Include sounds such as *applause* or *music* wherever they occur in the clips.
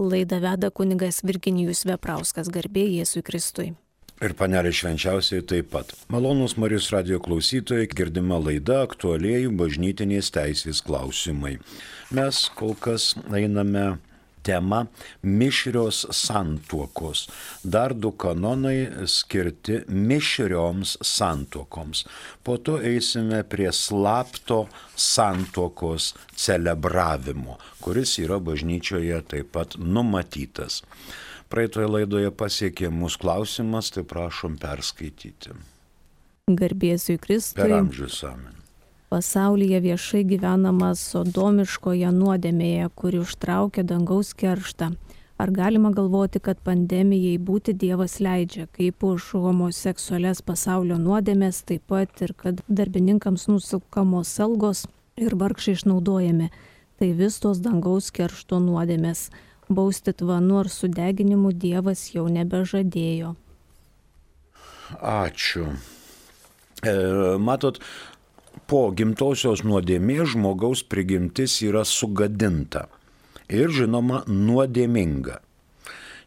Laidą veda kunigas Virginijus Veprauskas garbė Jėzui Kristui. Ir panelė švenčiausiai taip pat. Malonus Marijos radio klausytojai, girdima laida aktualiai bažnytinės teisės klausimai. Mes kol kas einame tema mišrios santuokos. Dar du kanonai skirti mišrioms santuokoms. Po to eisime prie slapto santuokos celebravimo, kuris yra bažnyčioje taip pat numatytas. Praeitoje laidoje pasiekė mūsų klausimas, tai prašom perskaityti. Garbėsiu Kristui. Per amžius amen pasaulyje viešai gyvenama sodomiškoje nuodėmėje, kuri užtraukia dangaus kerštą. Ar galima galvoti, kad pandemijai būti Dievas leidžia, kaip už homoseksualias pasaulio nuodėmės, taip pat ir kad darbininkams nusukamos algos ir vargšai išnaudojami. Tai vis tos dangaus keršto nuodėmės. Bausti tvanu ar sudeginimu Dievas jau nebežadėjo. Ačiū. E, matot, po gimtosios nuodėmės žmogaus prigimtis yra sugadinta ir žinoma nuodėminga.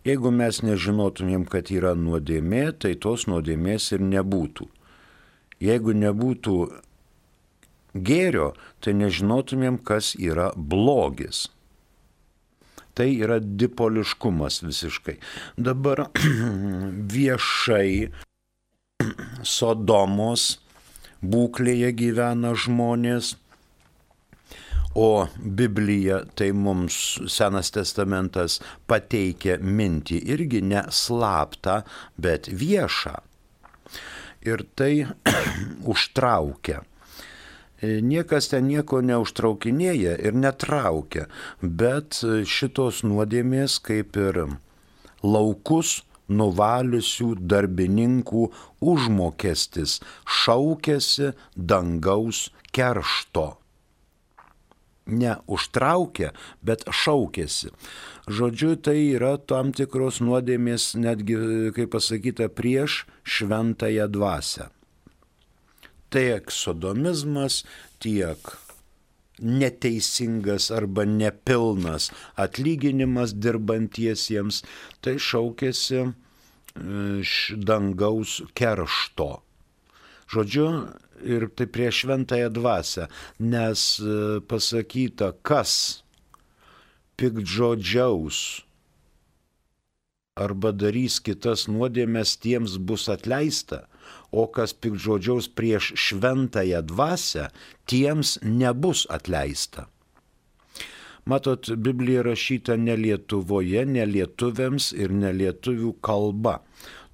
Jeigu mes nežinotumėm, kad yra nuodėmė, tai tos nuodėmės ir nebūtų. Jeigu nebūtų gėrio, tai nežinotumėm, kas yra blogis. Tai yra dipoliškumas visiškai. Dabar *clears throat* viešai *clears throat* Sodomos būklėje gyvena žmonės. O Biblija, tai mums Senas testamentas pateikia mintį irgi ne slaptą, bet viešą. Ir tai *clears throat* užtraukia. Niekas ten nieko neužtraukinėja ir netraukia, bet šitos nuodėmės kaip ir laukus nuvaliusių darbininkų užmokestis šaukėsi dangaus keršto. Ne užtraukė, bet šaukėsi. Žodžiu, tai yra tam tikros nuodėmės, netgi, kaip pasakyta, prieš šventąją dvasę. Tiek sodomizmas, tiek neteisingas arba nepilnas atlyginimas dirbantiesiems, tai šaukėsi iš dangaus keršto. Žodžiu, ir tai prieš šventąją dvasę, nes e, pasakyta, kas pikdžodžiaus arba darys kitas nuodėmės, tiems bus atleista, o kas pikdžodžiaus prieš šventąją dvasę, tiems nebus atleista. Matot, Biblija rašyta ne Lietuvoje, ne lietuviams ir ne lietuvių kalba.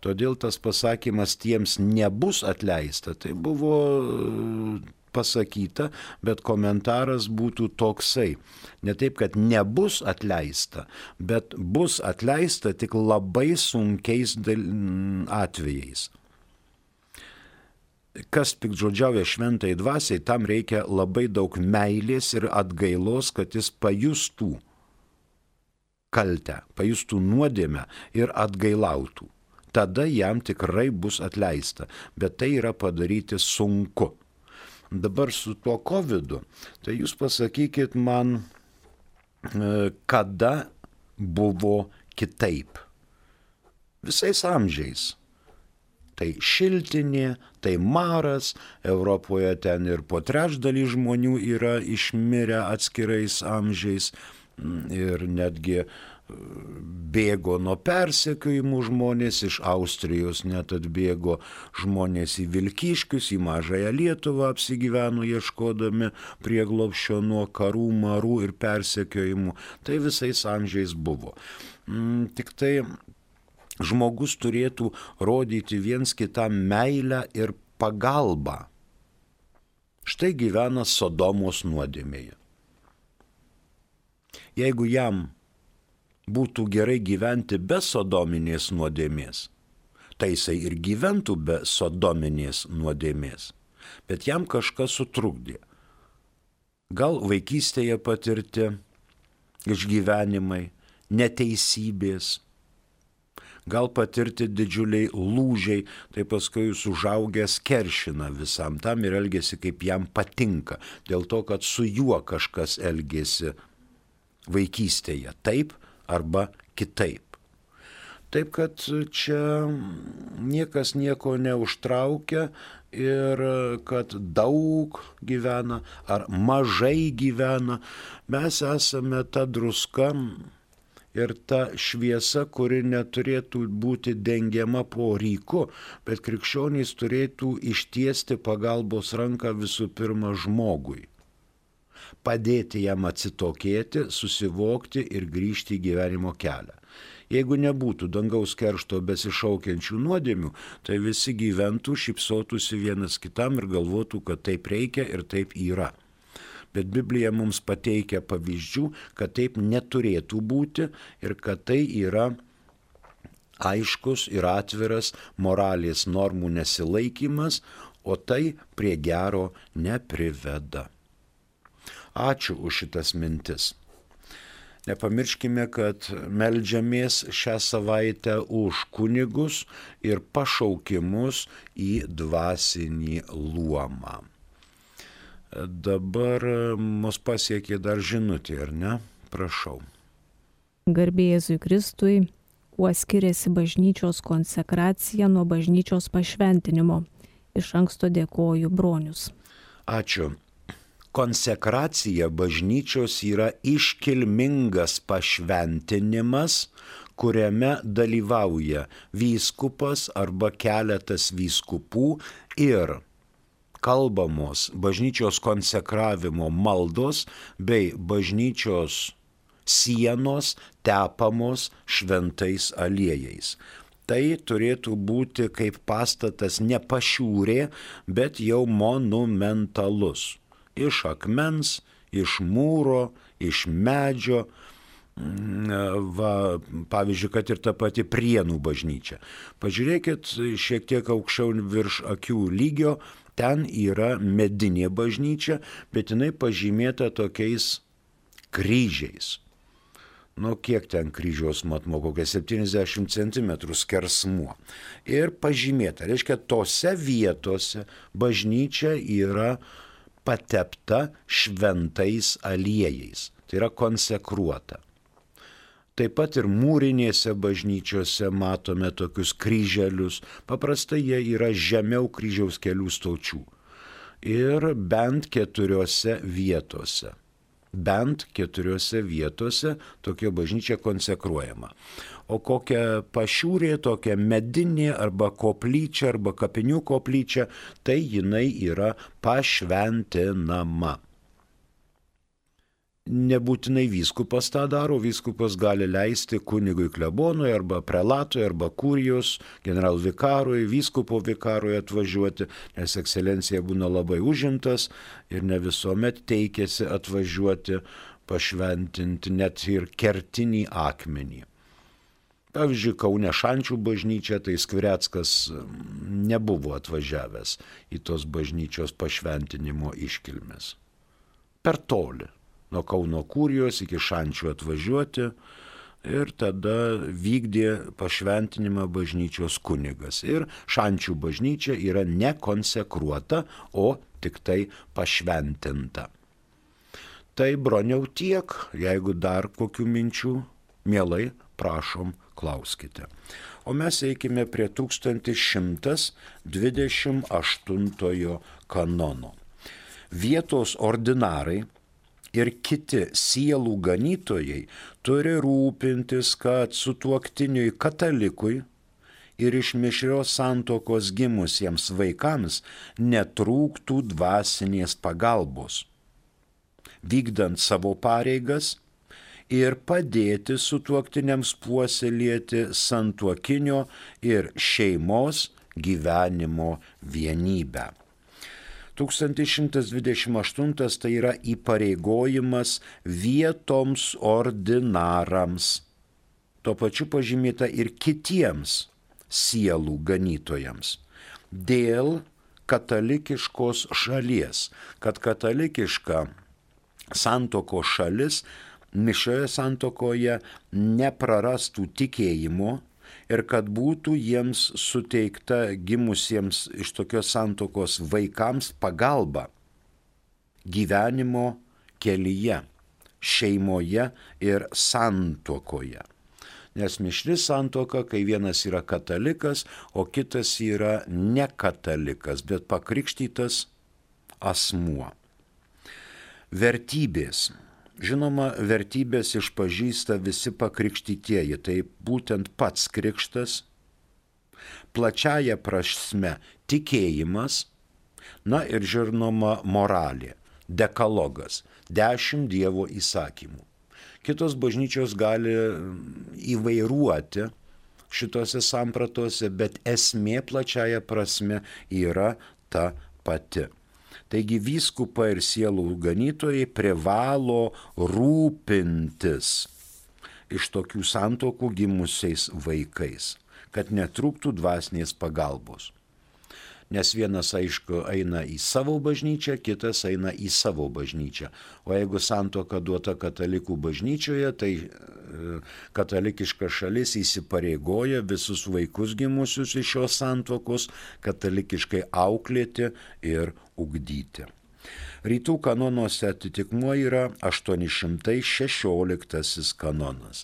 Todėl tas pasakymas tiems nebus atleista, tai buvo e, pasakyta, bet komentaras būtų toksai. Ne taip, kad nebus atleista, bet bus atleista tik labai sunkiais atvejais kas pikdžodžiauja šventai dvasiai, tam reikia labai daug meilės ir atgailos, kad jis pajustų kaltę, pajustų nuodėmę ir atgailautų. Tada jam tikrai bus atleista, bet tai yra padaryti sunku. Dabar su tuo COVID, tai jūs pasakykit man, e, kada buvo kitaip. Visais amžiais tai šiltinė, tai maras, Europoje ten ir po trečdalį žmonių yra išmirę atskirais amžiais mm, ir netgi e, bėgo nuo persekiojimų žmonės, iš Austrijos net atbėgo žmonės į Vilkiškius, į Mažąją Lietuvą apsigyveno ieškodami prieglopščio nuo karų, marų ir persekiojimų. Tai visais amžiais buvo. Mm, tik tai žmogus turėtų rodyti viens kitam meilę ir pagalbą. Štai gyvena Sodomos nuodėmėje. Jeigu jam būtų gerai gyventi be sodominės nuodėmės, tai jisai ir gyventų be sodominės nuodėmės. Bet jam kažkas sutrukdė. Gal vaikystėje patirti išgyvenimai, neteisybės, gal patirti didžiuliai lūžiai, tai paskui jūs užaugęs keršina visam tam ir elgesi kaip jam patinka, dėl to, kad su juo kažkas elgesi vaikystėje taip arba kitaip. Taip kad čia niekas nieko neužtraukia ir kad daug gyvena ar mažai gyvena. Mes esame ta druska ir ta šviesa, kuri neturėtų būti dengiama po ryku, bet krikščionys turėtų ištiesti pagalbos ranką visų pirma žmogui padėti jam atsitokėti, susivokti ir grįžti į gyvenimo kelią. Jeigu nebūtų dangaus keršto besišaukiančių nuodėmių, tai visi gyventų, šipsotųsi vienas kitam ir galvotų, kad taip reikia ir taip yra. Bet Biblija mums pateikia pavyzdžių, kad taip neturėtų būti ir kad tai yra aiškus ir atviras moralės normų nesilaikimas, o tai prie gero nepriveda. Ačiū už šitas mintis. Nepamirškime, kad melžiamės šią savaitę už kunigus ir pašaukimus į dvasinį luomą. Dabar mus pasiekė dar žinutė, ar ne? Prašau. Garbėjėzui Kristui, kuo skiriasi bažnyčios konsekracija nuo bažnyčios pašventinimo. Iš anksto dėkoju bronius. Ačiū konsekracija bažnyčios yra iškilmingas pašventinimas, kuriame dalyvauja vyskupas arba keletas vyskupų ir kalbamos bažnyčios konsekravimo maldos bei bažnyčios sienos tepamos šventais aliejais. Tai turėtų būti kaip pastatas ne pašiūrė, bet jau monumentalus iš akmens, iš mūro, iš medžio. Mm, va, pavyzdžiui, kad ir ta pati Prienų bažnyčia. Pažiūrėkit šiek tiek aukščiau virš akių lygio, ten yra medinė bažnyčia, bet jinai pažymėta tokiais kryžiais. Nu, kiek ten kryžiaus matmo, kokia 70 cm skersmuo. Ir pažymėta, reiškia, tose vietose bažnyčia yra patepta šventais aliejais. Tai yra konsekruota. Taip pat ir mūrinėse bažnyčiose matome tokius kryželius. Paprastai jie yra žemiau kryžiaus kelių stočių. Ir bent keturiose vietose bent keturiose vietose tokia bažnyčia konsekruojama. O kokia pašiūrė, tokia medinė arba koplyčia arba kapinių koplyčia, tai jinai yra pašventinama. Nebūtinai vyskupas tą daro, vyskupas gali leisti kunigui klebonui arba prelatui arba kurijos, generalvikarui, vyskupo vikarui atvažiuoti, nes ekscelencija būna labai užimtas ir ne visuomet teikėsi atvažiuoti pašventinti net ir kertinį akmenį. Pavyzdžiui, Kaune Šančių bažnyčia, tai Skvireckas nebuvo atvažiavęs į tos bažnyčios pašventinimo iškilmes. Per toli nuo Kauno kūrijos iki Šančių atvažiuoti ir tada vykdė pašventinimą bažnyčios kunigas. Ir Šančių bažnyčia yra nekonsekruota, o tik tai pašventinta. Tai broniau tiek, jeigu dar kokių minčių, mielai prašom, klauskite. O mes eikime prie 1128 kanono. Vietos ordinarai ir kiti sielų ganytojai turi rūpintis, kad sutuoktiniui katalikui ir iš mišrios santokos gimusiems vaikams netrūktų dvasinės pagalbos, vykdant savo pareigas ir padėti sutuoktiniams puoselėti santuokinio ir šeimos gyvenimo vienybę. 1128 tai yra įpareigojimas vietoms ordinarams. Tuo pačiu pažymėta ir kitiems sielų ganytojams. Dėl katalikiškos šalies, kad katalikiška santoko šalis mišoje santokoje neprarastų tikėjimo ir kad būtų jiems suteikta gimusiems iš tokios santokos vaikams pagalba gyvenimo kelyje, šeimoje ir santokoje. Nes mišri santoka, kai vienas yra katalikas, o kitas yra nekatalikas, bet pakrikštytas asmuo. Vertybės. Žinoma, vertybės išpažįsta visi pakrikštytieji, tai būtent pats krikštas, plačiaja prasme tikėjimas, na ir žinoma moralė, dekalogas, dešimt Dievo įsakymų. Kitos bažnyčios gali įvairuoti šitose sampratose, bet esmė plačiaja prasme yra ta pati. Taigi vyskupai ir sielų ganytojai privalo rūpintis iš tokių santokų gimusiais vaikais, kad netrūktų dvasinės pagalbos nes vienas, aišku, eina į savo bažnyčią, kitas eina į savo bažnyčią. O jeigu santoka duota katalikų bažnyčioje, tai e, katalikiška šalis įsipareigoja visus vaikus gimusius iš šios santokos katalikiškai auklėti ir ugdyti. Rytų kanonuose atitikmuo yra 816 kanonas.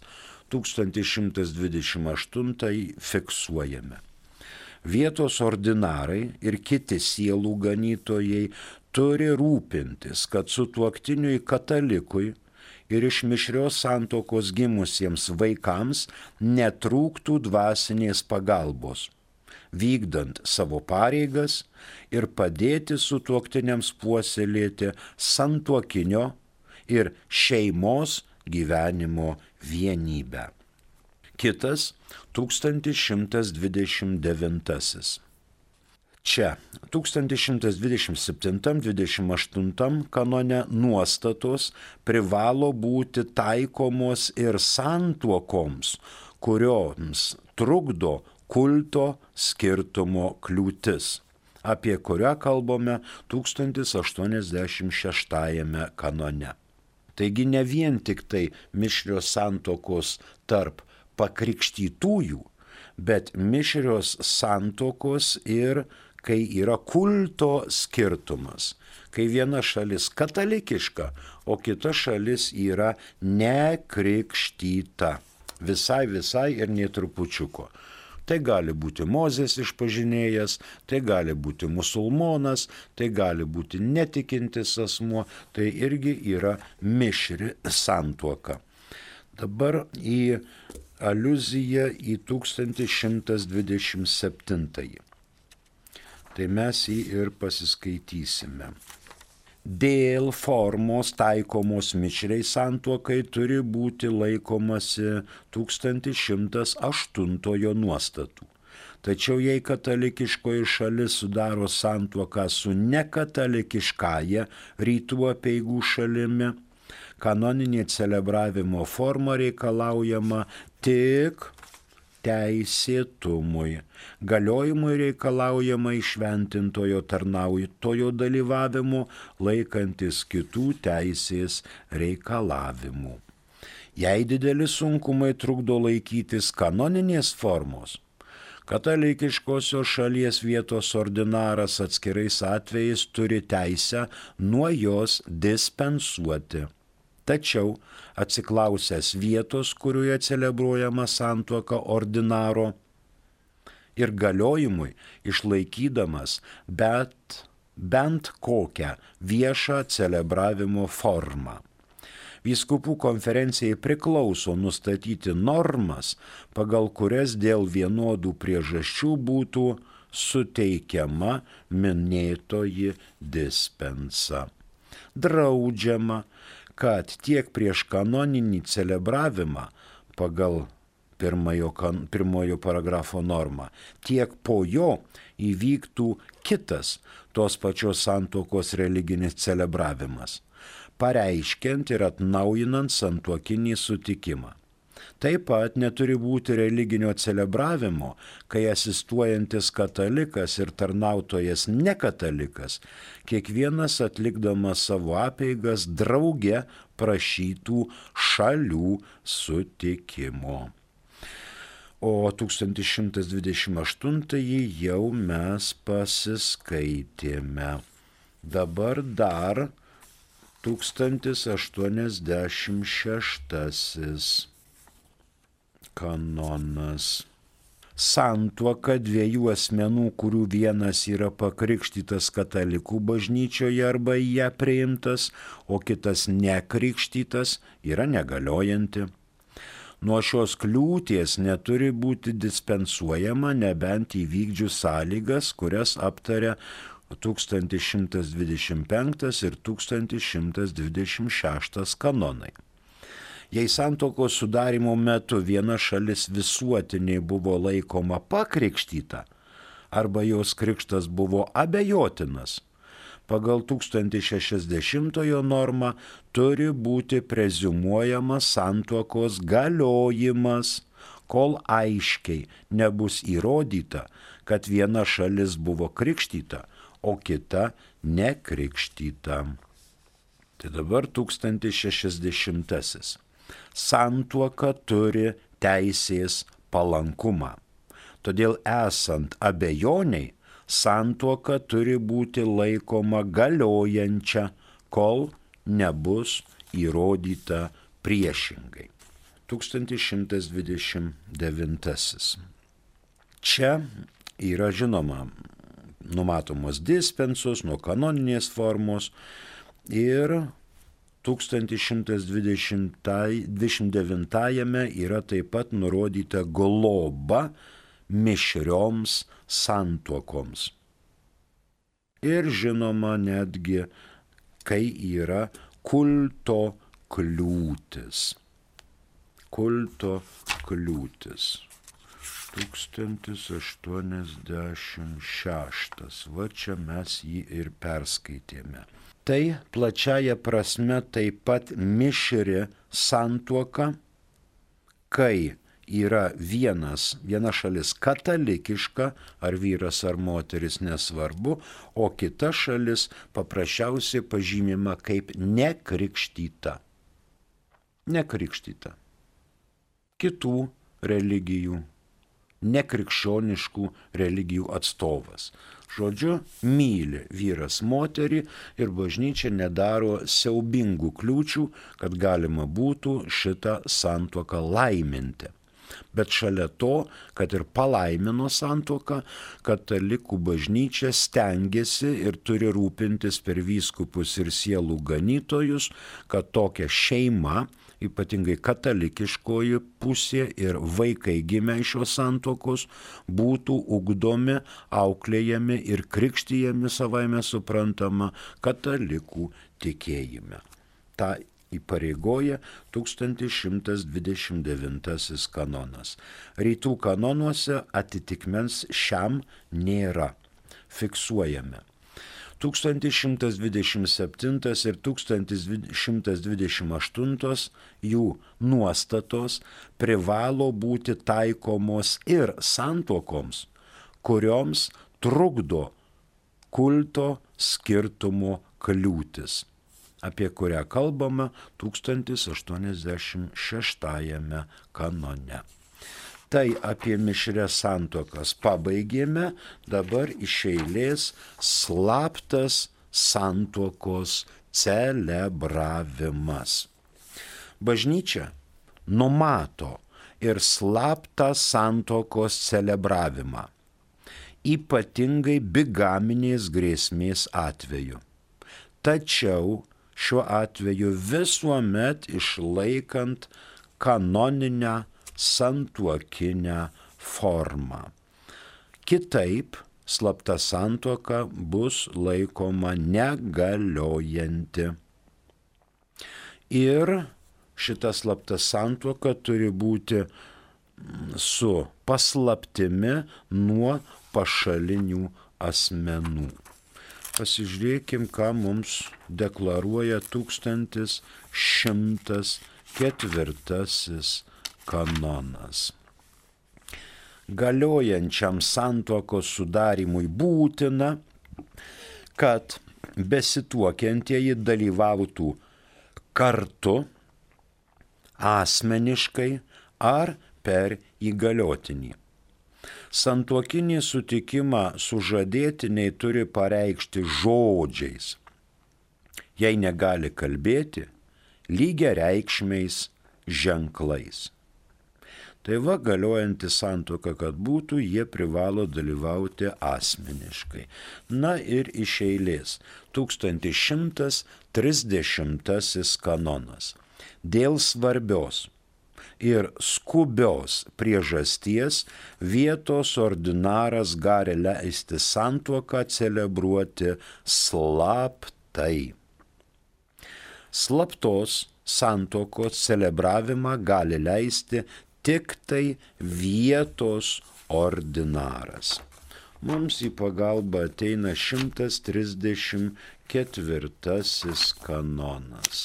1128 fiksuojame vietos ordinarai ir kiti sielų ganytojai turi rūpintis, kad su tuoktiniui katalikui ir iš mišrios santokos gimusiems vaikams netrūktų dvasinės pagalbos, vykdant savo pareigas ir padėti su tuoktiniams puoselėti santuokinio ir šeimos gyvenimo vienybę. Kitas 1129. Čia 1127-28 kanone nuostatos privalo būti taikomos ir santuokoms, kurioms trukdo kulto skirtumo kliūtis, apie kurią kalbame 1086 kanone. Taigi ne vien tik tai mišrios santokos tarp pakrikštytųjų, bet mišrios santokos ir kai yra kulto skirtumas, kai viena šalis katalikiška, o kita šalis yra nekrikštyta. Visai, visai ir netrupučiuko. Tai gali būti Mozės išpažinėjas, tai gali būti musulmonas, tai gali būti netikintis asmuo, tai irgi yra mišri santuoka. Dabar į aluzija į 1127. Tai mes jį ir pasiskaitysime. Dėl formos taikomos mišriai santuokai turi būti laikomasi 1108 nuostatų. Tačiau jei katalikiškoji šalis sudaro santuoką su nekatalikiškąja rytų apieigų šalimi, kanoninė celebravimo forma reikalaujama tik teisėtumui. Galiojimui reikalaujama išventintojo tarnautojo dalyvavimu, laikantis kitų teisės reikalavimų. Jei dideli sunkumai trukdo laikytis kanoninės formos, katalikiškosios šalies vietos ordinaras atskirais atvejais turi teisę nuo jos dispensuoti. Tačiau atsiklausęs vietos, kurioje celebruojama santuoka ordinaro ir galiojimui išlaikydamas bet, bent kokią viešą celebravimo formą. Vyskupų konferencijai priklauso nustatyti normas, pagal kurias dėl vienodų priežasčių būtų suteikiama minėtoji dispensa. Draudžiama kad tiek prieš kanoninį celebravimą pagal pirmojo, pirmojo paragrafo normą, tiek po jo įvyktų kitas tos pačios santokos religinis celebravimas, pareiškiant ir atnaujinant santuokinį sutikimą. Taip pat neturi būti religinio celebravimo, kai asistuojantis katalikas ir tarnautojas nekatalikas, kiekvienas atlikdamas savo apeigas drauge prašytų šalių sutikimo. O 1128 jau mes pasiskaitėme. Dabar dar 1086 kanonas. Santuoka dviejų asmenų, kurių vienas yra pakrikštytas katalikų bažnyčioje arba į ją priimtas, o kitas nekrikštytas, yra negaliojanti. Nuo šios kliūties neturi būti dispensuojama nebent įvykdžius sąlygas, kurias aptarė 1125 ir 1126 kanonai. Jei santokos sudarimo metu viena šalis visuotiniai buvo laikoma pakrikštyta arba jos krikštas buvo abejotinas, pagal 1060 normą turi būti prezumuojamas santokos galiojimas, kol aiškiai nebus įrodyta, kad viena šalis buvo krikštyta, o kita nekrikštyta. Tai dabar 1060. Santuoka turi teisės palankumą. Todėl esant abejoniai, santuoka turi būti laikoma galiojančia, kol nebus įrodyta priešingai. 1129. Čia yra žinoma numatomos dispensos nuo kanoninės formos ir 1129 yra taip pat nurodyta globa mišrioms santuokoms. Ir žinoma netgi, kai yra kulto kliūtis. Kulto kliūtis. 1086. Va čia mes jį ir perskaitėme. Tai plačiaja prasme taip pat mišri santuoka, kai yra vienas, viena šalis katalikiška, ar vyras ar moteris nesvarbu, o kita šalis paprasčiausiai pažymima kaip nekrikštyta. Nekrikštyta. Kitų religijų nekrikščioniškų religijų atstovas. Žodžiu, myli vyras moterį ir bažnyčia nedaro siaubingų kliūčių, kad galima būtų šitą santuoką laiminti. Bet šalia to, kad ir palaimino santuoką, katalikų bažnyčia stengiasi ir turi rūpintis per vyskupus ir sielų ganytojus, kad tokia šeima, ypatingai katalikiškoji pusė ir vaikai gimę iš šios santokos būtų ugdomi, auklėjami ir krikštyjami savaime suprantama katalikų tikėjime. Ta įpareigoja 1129 kanonas. Rytų kanonuose atitikmens šiam nėra. Fiksuojame. 1127 ir 1128 jų nuostatos privalo būti taikomos ir santokoms, kurioms trukdo kulto skirtumo kliūtis, apie kurią kalbama 1086 kanone. Tai apie mišrės santokas pabaigėme, dabar iš eilės slaptas santokos celebravimas. Bažnyčia numato ir slaptą santokos celebravimą, ypatingai bigaminės grėsmės atveju. Tačiau šiuo atveju visuomet išlaikant kanoninę santuokinę formą. Kitaip slapta santuoka bus laikoma negaliojanti. Ir šita slapta santuoka turi būti su paslaptimi nuo pašalinių asmenų. Pasižiūrėkim, ką mums deklaruoja 1104 kanonas. Galiojančiam santuokos sudarimui būtina, kad besituokiantieji dalyvautų kartu, asmeniškai ar per įgaliotinį. Santuokinį sutikimą sužadėtiniai turi pareikšti žodžiais jei negali kalbėti, lygia reikšmiais ženklais. Tai va galiojanti santoka, kad būtų, jie privalo dalyvauti asmeniškai. Na ir iš eilės 1130 kanonas. Dėl svarbios ir skubios priežasties vietos ordinaras gali leisti santuoką celebruoti slaptai. Slaptos santokos celebravimą gali leisti tik tai vietos ordinaras. Mums į pagalbą ateina 134 kanonas,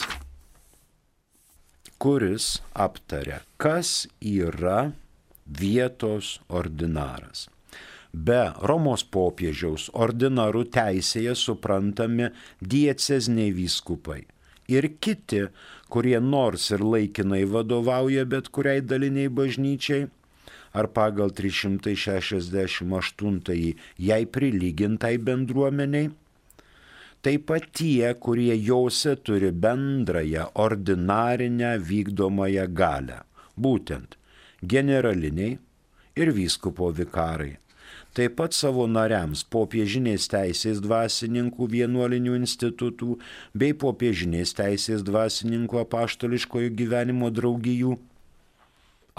kuris aptaria, kas yra vietos ordinaras. Be Romos popiežiaus ordinarų teisėje suprantami diecezniai vyskupai ir kiti, kurie nors ir laikinai vadovauja bet kuriai daliniai bažnyčiai, ar pagal 368 jai prilygintai bendruomeniai, taip pat tie, kurie jose turi bendrąją ordinarinę vykdomąją galę, būtent generaliniai ir vyskupo vikarai taip pat savo nariams popiežinės teisės dvasininkų vienuolinių institutų bei popiežinės teisės dvasininkų apaštališkojo gyvenimo draugijų,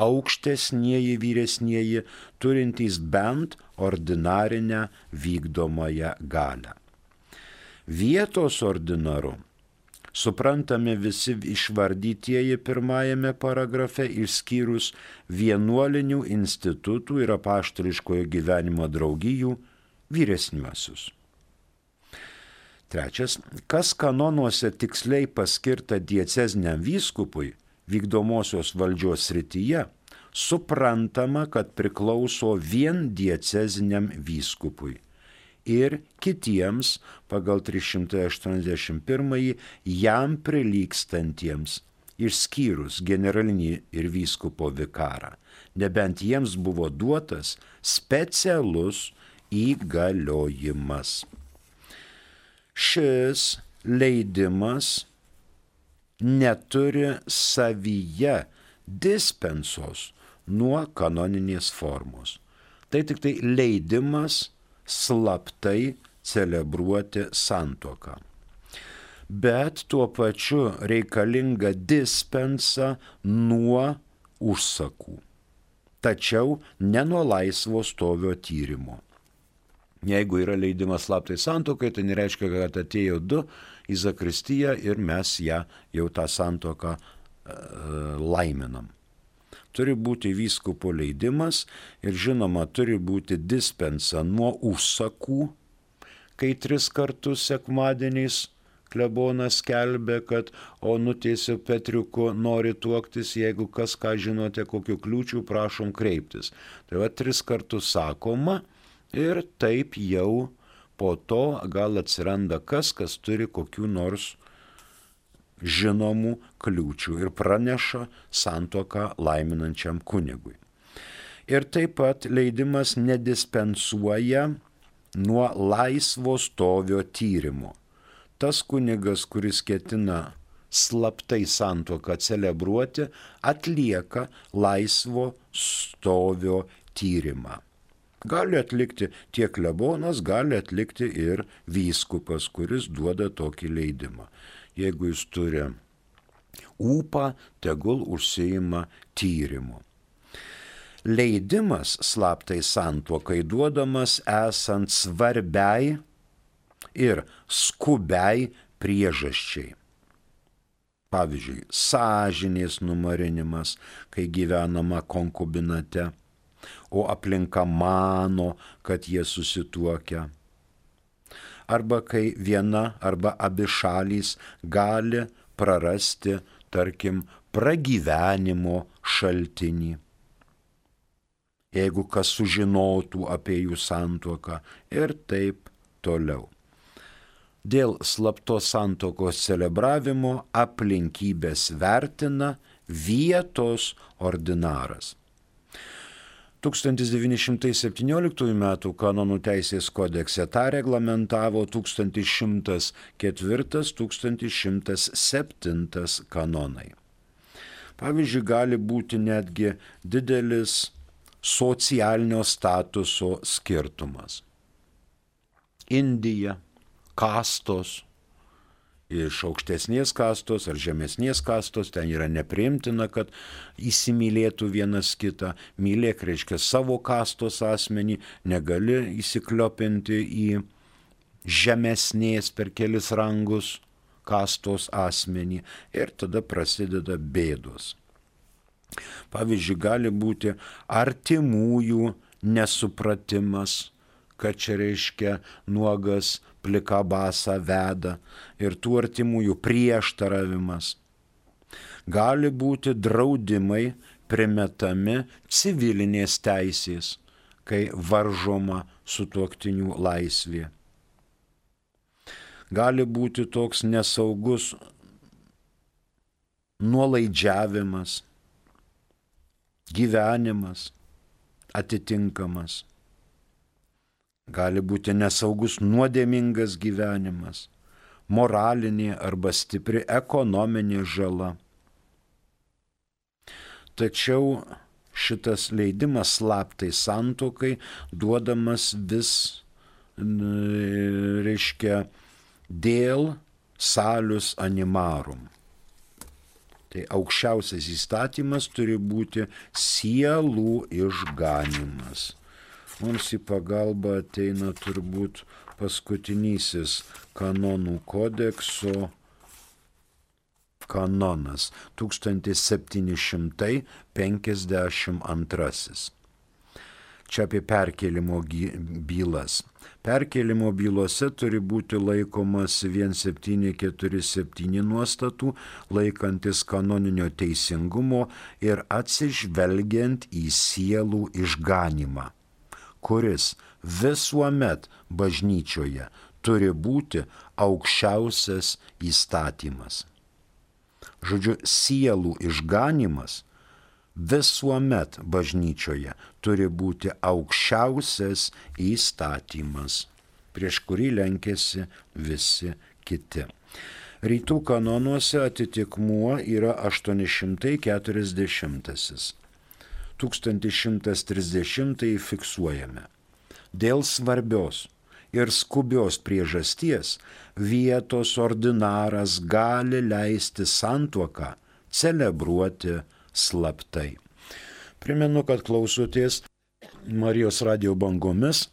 aukštesnieji vyresnieji turintys bent ordinarinę vykdomąją galę. Vietos ordinaru suprantami visi išvardytieji pirmajame paragrafe išskyrus vienuolinių institutų ir apaštališkojo gyvenimo draugijų vyresniuosius. Trečias, kas kanonuose tiksliai paskirta diecezniam vyskupui vykdomosios valdžios srityje, suprantama, kad priklauso vien diecezniam vyskupui ir kitiems pagal 381 jam prilykstantiems, išskyrus generalinį ir vyskupo vikarą, nebent jiems buvo duotas specialus įgaliojimas. Šis leidimas neturi savyje dispensos nuo kanoninės formos. Tai tik tai leidimas slaptai celebruoti santoką. Bet tuo pačiu reikalinga dispensa nuo užsakų. Tačiau ne nuo laisvo stovio tyrimo. Jeigu yra leidimas slaptai santokai, tai nereiškia, kad atėjo du į Zakristiją ir mes ją jau tą santoką e, laiminam turi būti vyskupo leidimas ir žinoma turi būti dispensa nuo užsakų, kai tris kartus sekmadieniais klebonas kelbė, kad onutėsiu Petriuku nori tuoktis, jeigu kas ką žinote, kokiu kliūčiu, prašom kreiptis. Tai va tris kartus sakoma ir taip jau po to gal atsiranda kas, kas turi kokiu nors žinomų kliūčių ir praneša santoką laiminančiam kunigui. Ir taip pat leidimas nedispensuoja nuo laisvo stovio tyrimo. Tas kunigas, kuris ketina slaptai santoką celebruoti, atlieka laisvo stovio tyrimą. Gali atlikti tiek lebonas, gali atlikti ir vyskupas, kuris duoda tokį leidimą jeigu jis turi ūpą, tegul užsieima tyrimu. Leidimas slaptai santuokai duodamas esant svarbiai ir skubiai priežasčiai. Pavyzdžiui, sąžinės numarinimas, kai gyvenama konkubinate, o aplinka mano, kad jie susituokia arba kai viena arba abi šalys gali prarasti, tarkim, pragyvenimo šaltinį. Jeigu kas sužinotų apie jų santuoką ir taip toliau. Dėl slaptos santokos celebravimo aplinkybės vertina vietos ordinaras. 1917 m. kanonų teisės kodekse tą reglamentavo 1104-1107 kanonai. Pavyzdžiui, gali būti netgi didelis socialinio statuso skirtumas. Indija, kastos, iš aukštesnės kastos ar žemesnės kastos, ten yra nepriimtina, kad įsimylėtų vienas kitą, mylėk reiškia savo kastos asmenį, negali įsikliopinti į žemesnės per kelis rangus kastos asmenį ir tada prasideda bėdos. Pavyzdžiui, gali būti artimųjų nesupratimas, kad čia reiškia nuogas plika basa veda ir tų artimųjų prieštaravimas. Gali būti draudimai primetami civilinės teisės, kai varžoma sutuoktinių laisvė. Gali būti toks nesaugus nuolaidžiavimas, gyvenimas atitinkamas gali būti nesaugus nuodėmingas gyvenimas, moralinė arba stipri ekonominė žala. Tačiau šitas leidimas slaptai santokai duodamas vis, reiškia, dėl salius animarum. Tai aukščiausias įstatymas turi būti sielų išganimas mums į pagalbą ateina turbūt paskutinysis kanonų kodekso kanonas 1752. Čia apie perkelimo bylas. Perkelimo bylose turi būti laikomas 1747 nuostatų, laikantis kanoninio teisingumo ir atsižvelgiant į sielų išganimą kuris visuomet bažnyčioje turi būti aukščiausias įstatymas. Žodžiu, sielų išganimas visuomet bažnyčioje turi būti aukščiausias įstatymas, prieš kurį lenkėsi visi kiti. Rytų kanonuose atitikmuo yra 840. 1130 fiksuojame. Dėl svarbios ir skubios priežasties vietos ordinaras gali leisti santuoką celebruoti slaptai. Primenu, kad klausotės Marijos radio bangomis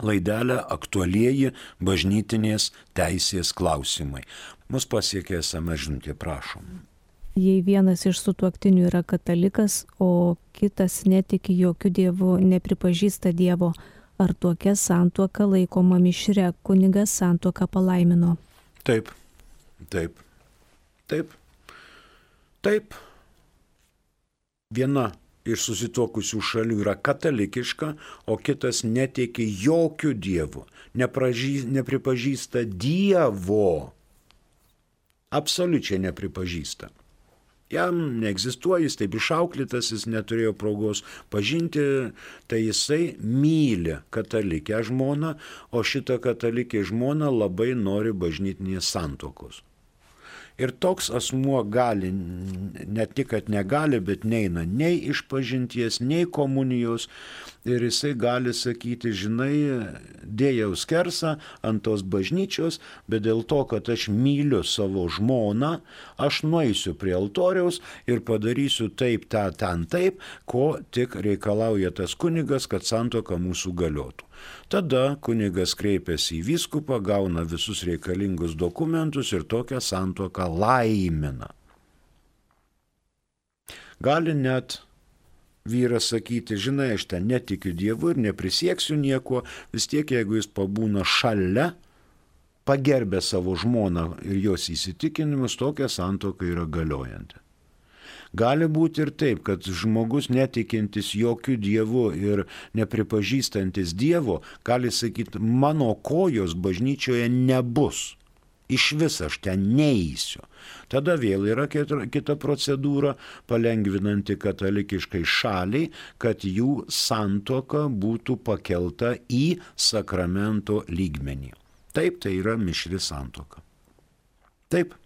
laidelę aktualieji bažnytinės teisės klausimai. Mus pasiekė esame žinutė, prašom jei vienas iš sutuoktinių yra katalikas, o kitas netiki jokių dievų, nepripažįsta Dievo, ar tokia santuoka laikoma mišre, kunigas santuoką palaimino. Taip, taip, taip, taip. Viena iš susituokusių šalių yra katalikiška, o kitas netiki jokių dievų, nepripažįsta Dievo. Absoliučiai nepripažįsta. Jam neegzistuoja, jis taip išauklytas, jis neturėjo progos pažinti, tai jisai myli katalikę žmoną, o šitą katalikę žmoną labai nori bažnytinės santokos. Ir toks asmuo gali, ne tik, kad negali, bet neina nei iš pažinties, nei komunijos. Ir jisai gali sakyti, žinai, dėjau skersą ant tos bažnyčios, bet dėl to, kad aš myliu savo žmoną, aš nueisiu prie altoriaus ir padarysiu taip, tą, ten, taip, ko tik reikalauja tas kunigas, kad santoka mūsų galiotų. Tada kunigas kreipiasi į vyskupą, gauna visus reikalingus dokumentus ir tokią santoką laimina. Gali net vyras sakyti, žinai, aš ten netikiu Dievu ir neprisieksiu nieko, vis tiek jeigu jis pabūna šalia, pagerbė savo žmoną ir jos įsitikinimus, tokia santoka yra galiojanti. Gali būti ir taip, kad žmogus netikintis jokių dievų ir nepripažįstantis dievo gali sakyti, mano kojos bažnyčioje nebus. Iš vis aš ten neįsiu. Tada vėl yra kita procedūra, palengvinanti katalikiškai šaliai, kad jų santoka būtų pakelta į sakramento lygmenį. Taip, tai yra mišri santoka. Taip,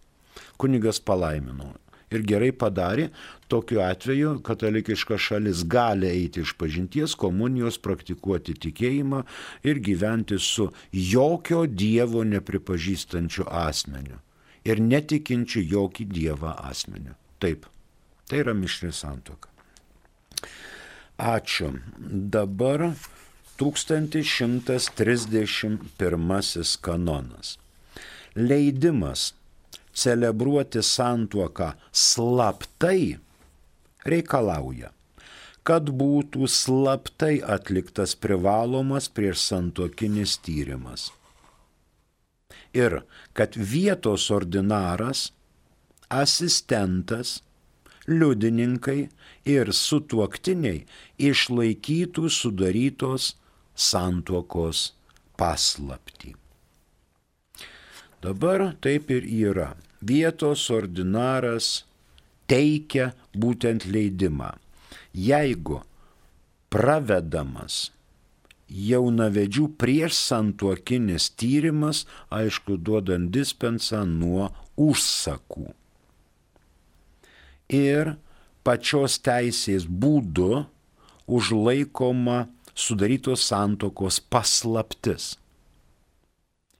kunigas palaimino ir gerai padarė, tokiu atveju katalikiška šalis gali eiti iš pažinties, komunijos, praktikuoti tikėjimą ir gyventi su jokio Dievo nepripažįstančiu asmeniu ir netikinčiu jokį Dievą asmeniu. Taip, tai yra mišri santoka. Ačiū. Dabar 1131 kanonas. Leidimas celebruoti santuoką slaptai reikalauja, kad būtų slaptai atliktas privalomas prieš santuokinis tyrimas. Ir kad vietos ordinaras, asistentas, liudininkai ir sutuoktiniai išlaikytų sudarytos santuokos paslapti. Dabar taip ir yra. Vietos ordinaras teikia būtent leidimą. Jeigu pravedamas jaunavedžių prieš santuokinis tyrimas, aišku, duodant dispensą nuo užsakų. Ir pačios teisės būdu užlaikoma sudarytos santokos paslaptis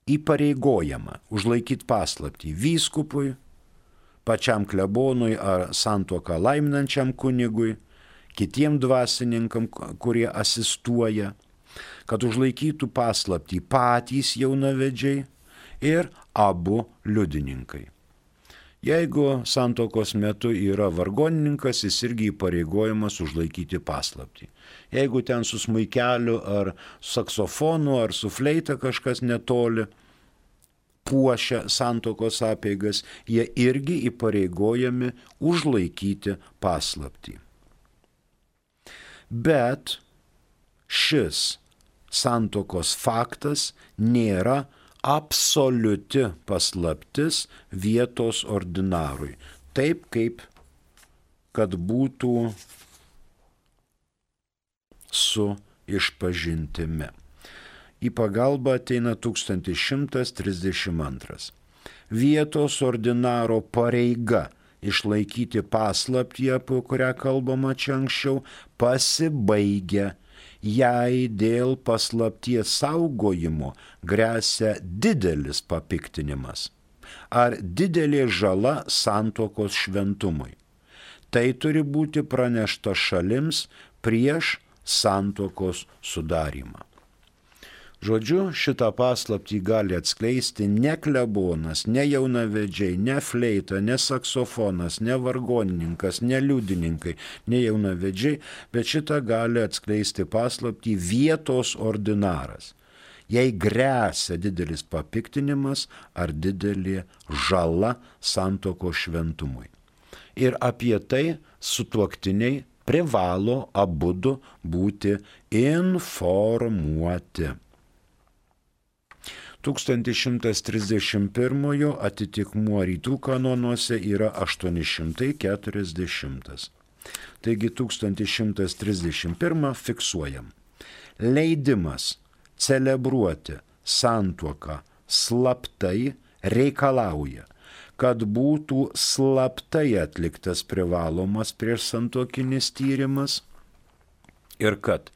įpareigojama užlaikyti paslapti vyskupui, pačiam klebonui ar santuoką laiminančiam kunigui, kitiem dvasininkam, kurie asistuoja, kad užlaikytų paslapti patys jaunavedžiai ir abu liudininkai. Jeigu santokos metu yra vargonininkas, jis irgi įpareigojamas užlaikyti paslapti. Jeigu ten su smuikeliu ar saksofonu ar su fleita kažkas netoli puošia santokos apeigas, jie irgi įpareigojami užlaikyti paslapti. Bet šis santokos faktas nėra absoliuti paslaptis vietos ordinarui. Taip kaip kad būtų su išpažintimi. Į pagalbą ateina 1132. Vietos ordinaro pareiga išlaikyti paslaptį, apie kurią kalbama čia anksčiau, pasibaigia jei dėl paslapties saugojimo grėsia didelis papiktinimas ar didelė žala santokos šventumui. Tai turi būti pranešta šalims prieš santokos sudarimą. Žodžiu, šitą paslaptį gali atskleisti ne klebonas, ne jaunavedžiai, ne fleita, ne saksofonas, ne vargonininkas, ne liudininkai, ne jaunavedžiai, bet šitą gali atskleisti paslaptį vietos ordinaras. Jei grėsia didelis papiktinimas ar didelė žala santoko šventumui. Ir apie tai sutuoktiniai privalo abudu būti informuoti. 1131 atitikmuo rytų kanonuose yra 840. Taigi 1131 fiksuojam. Leidimas celebruoti santuoką slaptai reikalauja, kad būtų slaptai atliktas privalomas prieš santuokinis tyrimas ir kad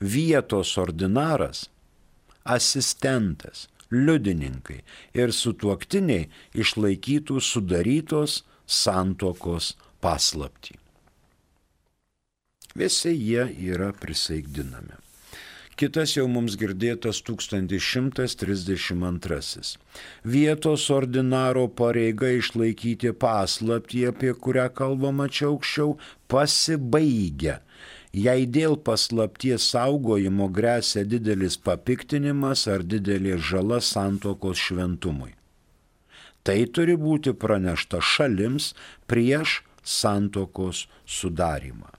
vietos ordinaras, asistentas, liudininkai ir sutuoktiniai išlaikytų sudarytos santokos paslapti. Visi jie yra prisaigdinami. Kitas jau mums girdėtas 1132. Vietos ordinaro pareiga išlaikyti paslaptį, apie kurią kalbama čia aukščiau, pasibaigia jei dėl paslapties saugojimo grėsia didelis papiktinimas ar didelė žala santokos šventumui. Tai turi būti pranešta šalims prieš santokos sudarimą.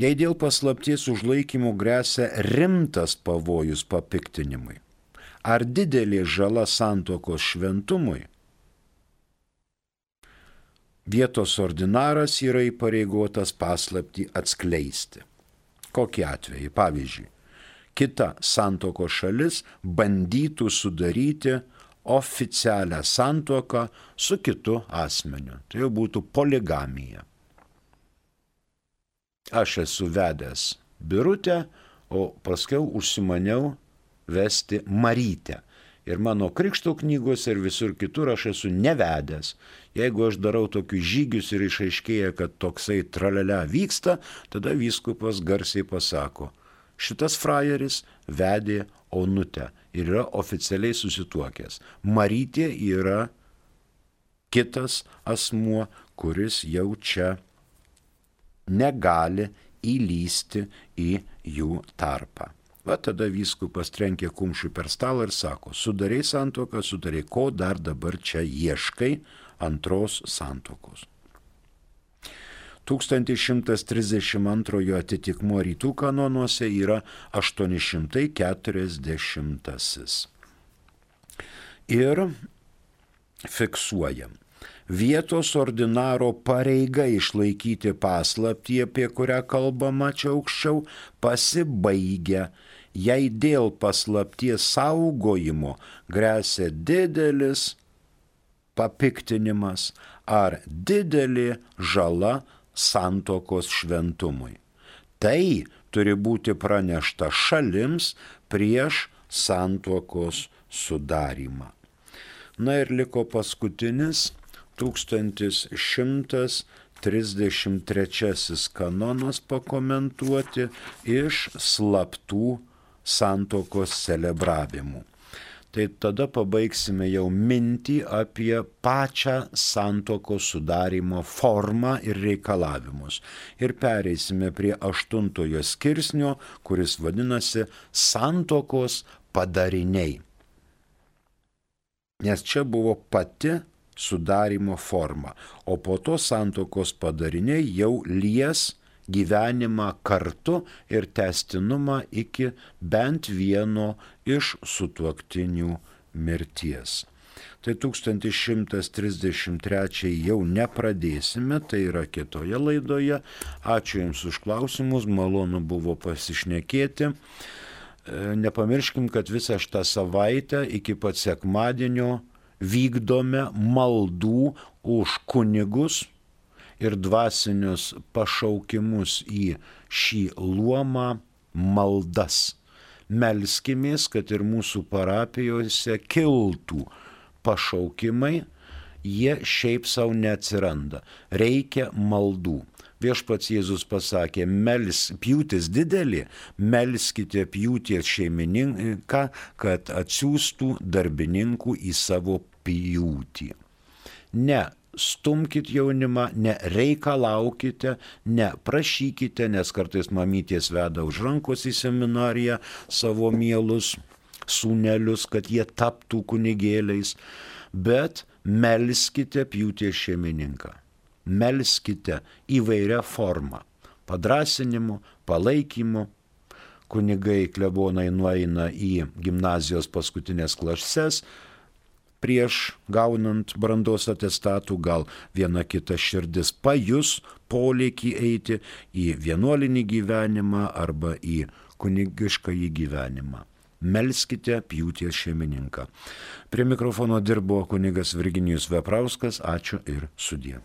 Jei dėl paslapties užlaikymo grėsia rimtas pavojus papiktinimui, Ar didelė žala santokos šventumui? Vietos ordinaras yra įpareigotas paslapti atskleisti. Kokį atvejį? Pavyzdžiui, kita santoko šalis bandytų sudaryti oficialią santuoką su kitu asmeniu. Tai jau būtų poligamija. Aš esu vedęs birutę, o paskui užsimaniau vesti Marytę. Ir mano krikšto knygos ir visur kitur aš esu nevedęs. Jeigu aš darau tokius žygius ir išaiškėja, kad toksai tralelė vyksta, tada vyskupas garsiai pasako, šitas frajeris vedė Onutę ir yra oficialiai susituokęs. Marytė yra kitas asmuo, kuris jau čia negali įlysti į jų tarpą. Va tada vyskupas trenkė kumščių per stalą ir sako, sudarai santoką, sudarai, ko dar dabar čia ieškai antros santokos. 1132 atitikmuo rytų kanonuose yra 840. Ir fiksuojam. Vietos ordinaro pareiga išlaikyti paslaptį, apie kurią kalbama čia aukščiau, pasibaigia jei dėl paslapties saugojimo grėsia didelis papiktinimas ar didelė žala santokos šventumui. Tai turi būti pranešta šalims prieš santokos sudarimą. Na ir liko paskutinis 1133 kanonas pakomentuoti iš slaptų santokos celebravimu. Tai tada pabaigsime jau mintį apie pačią santokos sudarimo formą ir reikalavimus. Ir pereisime prie aštuntojo skirsnio, kuris vadinasi santokos padariniai. Nes čia buvo pati sudarimo forma, o po to santokos padariniai jau lies gyvenimą kartu ir testinumą iki bent vieno iš sutuoktinių mirties. Tai 1133 jau nepradėsime, tai yra kitoje laidoje. Ačiū Jums už klausimus, malonu buvo pasišnekėti. E, nepamirškim, kad visą šitą savaitę iki pat sekmadienio vykdome maldų už kunigus, ir dvasinius pašaukimus į šį luomą maldas. Melskimės, kad ir mūsų parapijose kiltų pašaukimai, jie šiaip savo neatsiranda. Reikia maldų. Viešpats Jėzus pasakė, mels, pjūtis didelį, melskite pjūties šeimininką, kad atsiųstų darbininkų į savo pjūtį. Ne stumkit jaunimą, nereikalaukite, neprašykite, nes kartais mamytės veda už rankos į seminariją savo mielus sūnelius, kad jie taptų kunigėliais, bet melskite pjūties šeimininką. Melskite įvairią formą - padrasinimu, palaikymu. Kunigai klebonai nueina į gimnazijos paskutinės klases, prieš gaunant brandos atestatų, gal viena kita širdis pajus polėkį eiti į vienuolinį gyvenimą arba į kunigišką į gyvenimą. Melskite pjūties šeimininką. Prie mikrofono dirbo kunigas Virginijus Veprauskas. Ačiū ir sudie.